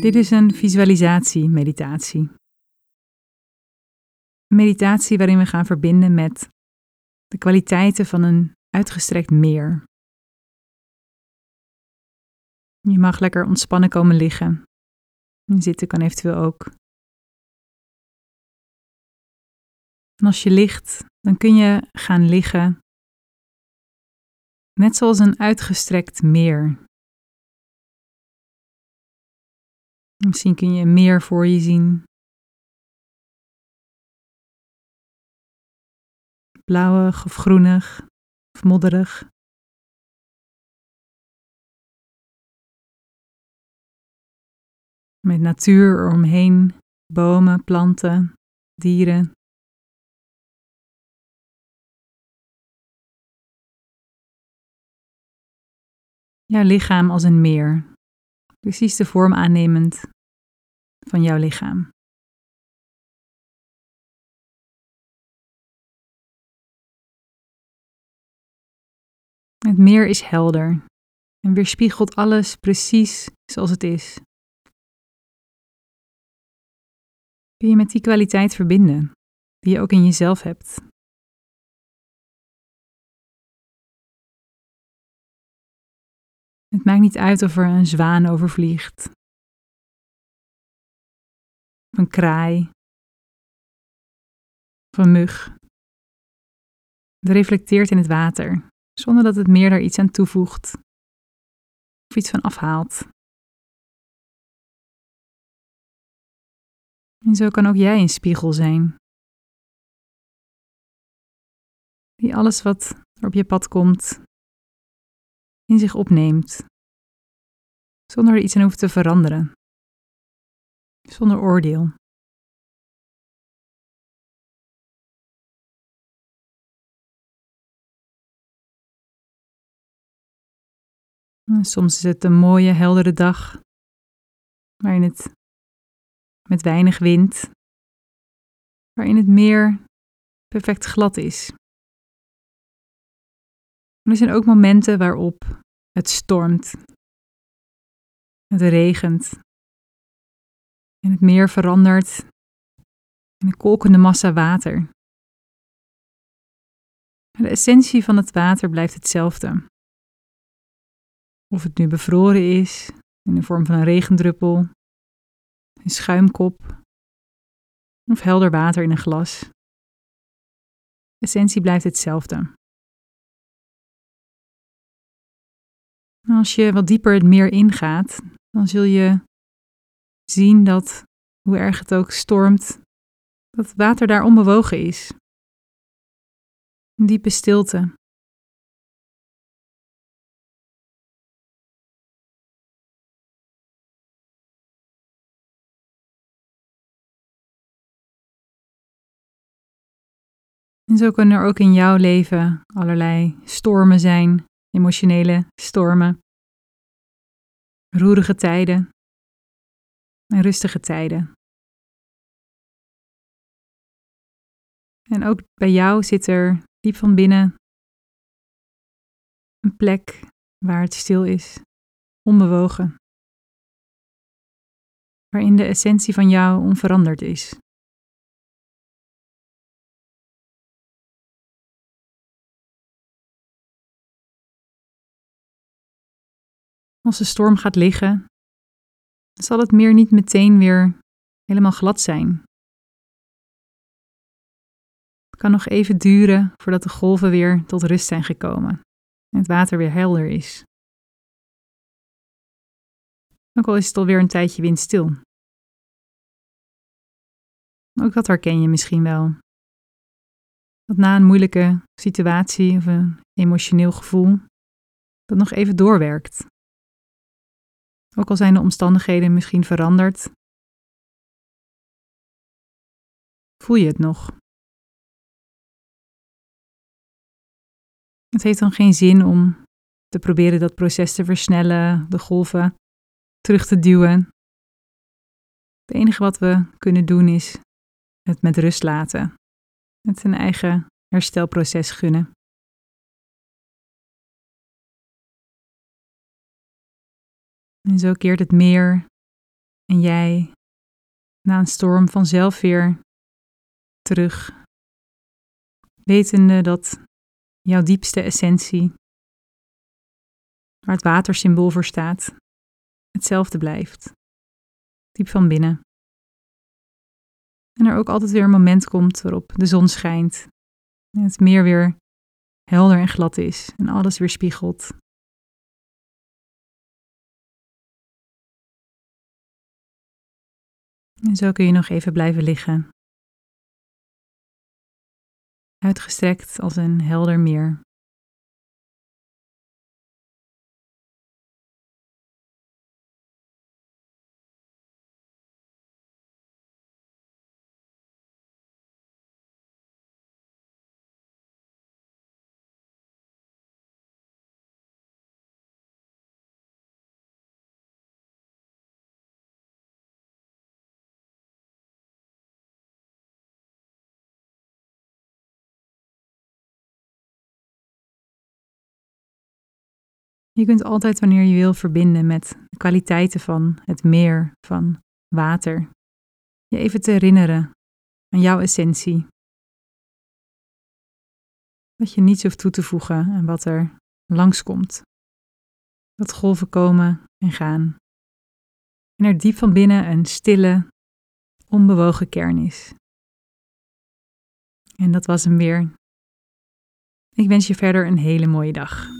Dit is een visualisatie-meditatie. Meditatie waarin we gaan verbinden met de kwaliteiten van een uitgestrekt meer. Je mag lekker ontspannen komen liggen. Zitten kan eventueel ook. En als je ligt, dan kun je gaan liggen, net zoals een uitgestrekt meer. Misschien kun je meer voor je zien. Blauwig of groenig of modderig. Met natuur eromheen, bomen, planten, dieren. Jouw lichaam als een meer, precies de vorm aannemend van jouw lichaam. Het meer is helder en weerspiegelt alles precies zoals het is. Kun je met die kwaliteit verbinden, die je ook in jezelf hebt. Het maakt niet uit of er een zwaan overvliegt, een kraai, of een mug. Het reflecteert in het water, zonder dat het meer daar iets aan toevoegt of iets van afhaalt. En zo kan ook jij een spiegel zijn. Die alles wat er op je pad komt in zich opneemt, zonder er iets aan hoeft te veranderen, zonder oordeel. soms is het een mooie, heldere dag, waarin het met weinig wind, waarin het meer perfect glad is. er zijn ook momenten waarop het stormt, het regent en het meer verandert in een kolkende massa water. De essentie van het water blijft hetzelfde. Of het nu bevroren is in de vorm van een regendruppel, een schuimkop of helder water in een glas. De essentie blijft hetzelfde. Als je wat dieper het meer ingaat, dan zul je zien dat, hoe erg het ook stormt, dat het water daar onbewogen is. Een diepe stilte. En zo kunnen er ook in jouw leven allerlei stormen zijn, emotionele stormen, roerige tijden en rustige tijden. En ook bij jou zit er diep van binnen een plek waar het stil is, onbewogen, waarin de essentie van jou onveranderd is. Als de storm gaat liggen, zal het meer niet meteen weer helemaal glad zijn. Het kan nog even duren voordat de golven weer tot rust zijn gekomen en het water weer helder is. Ook al is het alweer een tijdje windstil. Ook dat herken je misschien wel. Dat na een moeilijke situatie of een emotioneel gevoel, dat nog even doorwerkt. Ook al zijn de omstandigheden misschien veranderd, voel je het nog. Het heeft dan geen zin om te proberen dat proces te versnellen, de golven terug te duwen. Het enige wat we kunnen doen is het met rust laten, het een eigen herstelproces gunnen. En zo keert het meer En jij na een storm vanzelf weer terug, wetende dat jouw diepste essentie, waar het watersymbool voor staat, hetzelfde blijft, diep van binnen. En er ook altijd weer een moment komt waarop de zon schijnt en het meer weer helder en glad is en alles weer spiegelt. En zo kun je nog even blijven liggen. Uitgestrekt als een helder meer. Je kunt altijd wanneer je wil verbinden met de kwaliteiten van het meer, van water. Je even te herinneren aan jouw essentie. Dat je niets hoeft toe te voegen aan wat er langskomt. Dat golven komen en gaan. En er diep van binnen een stille, onbewogen kern is. En dat was hem weer. Ik wens je verder een hele mooie dag.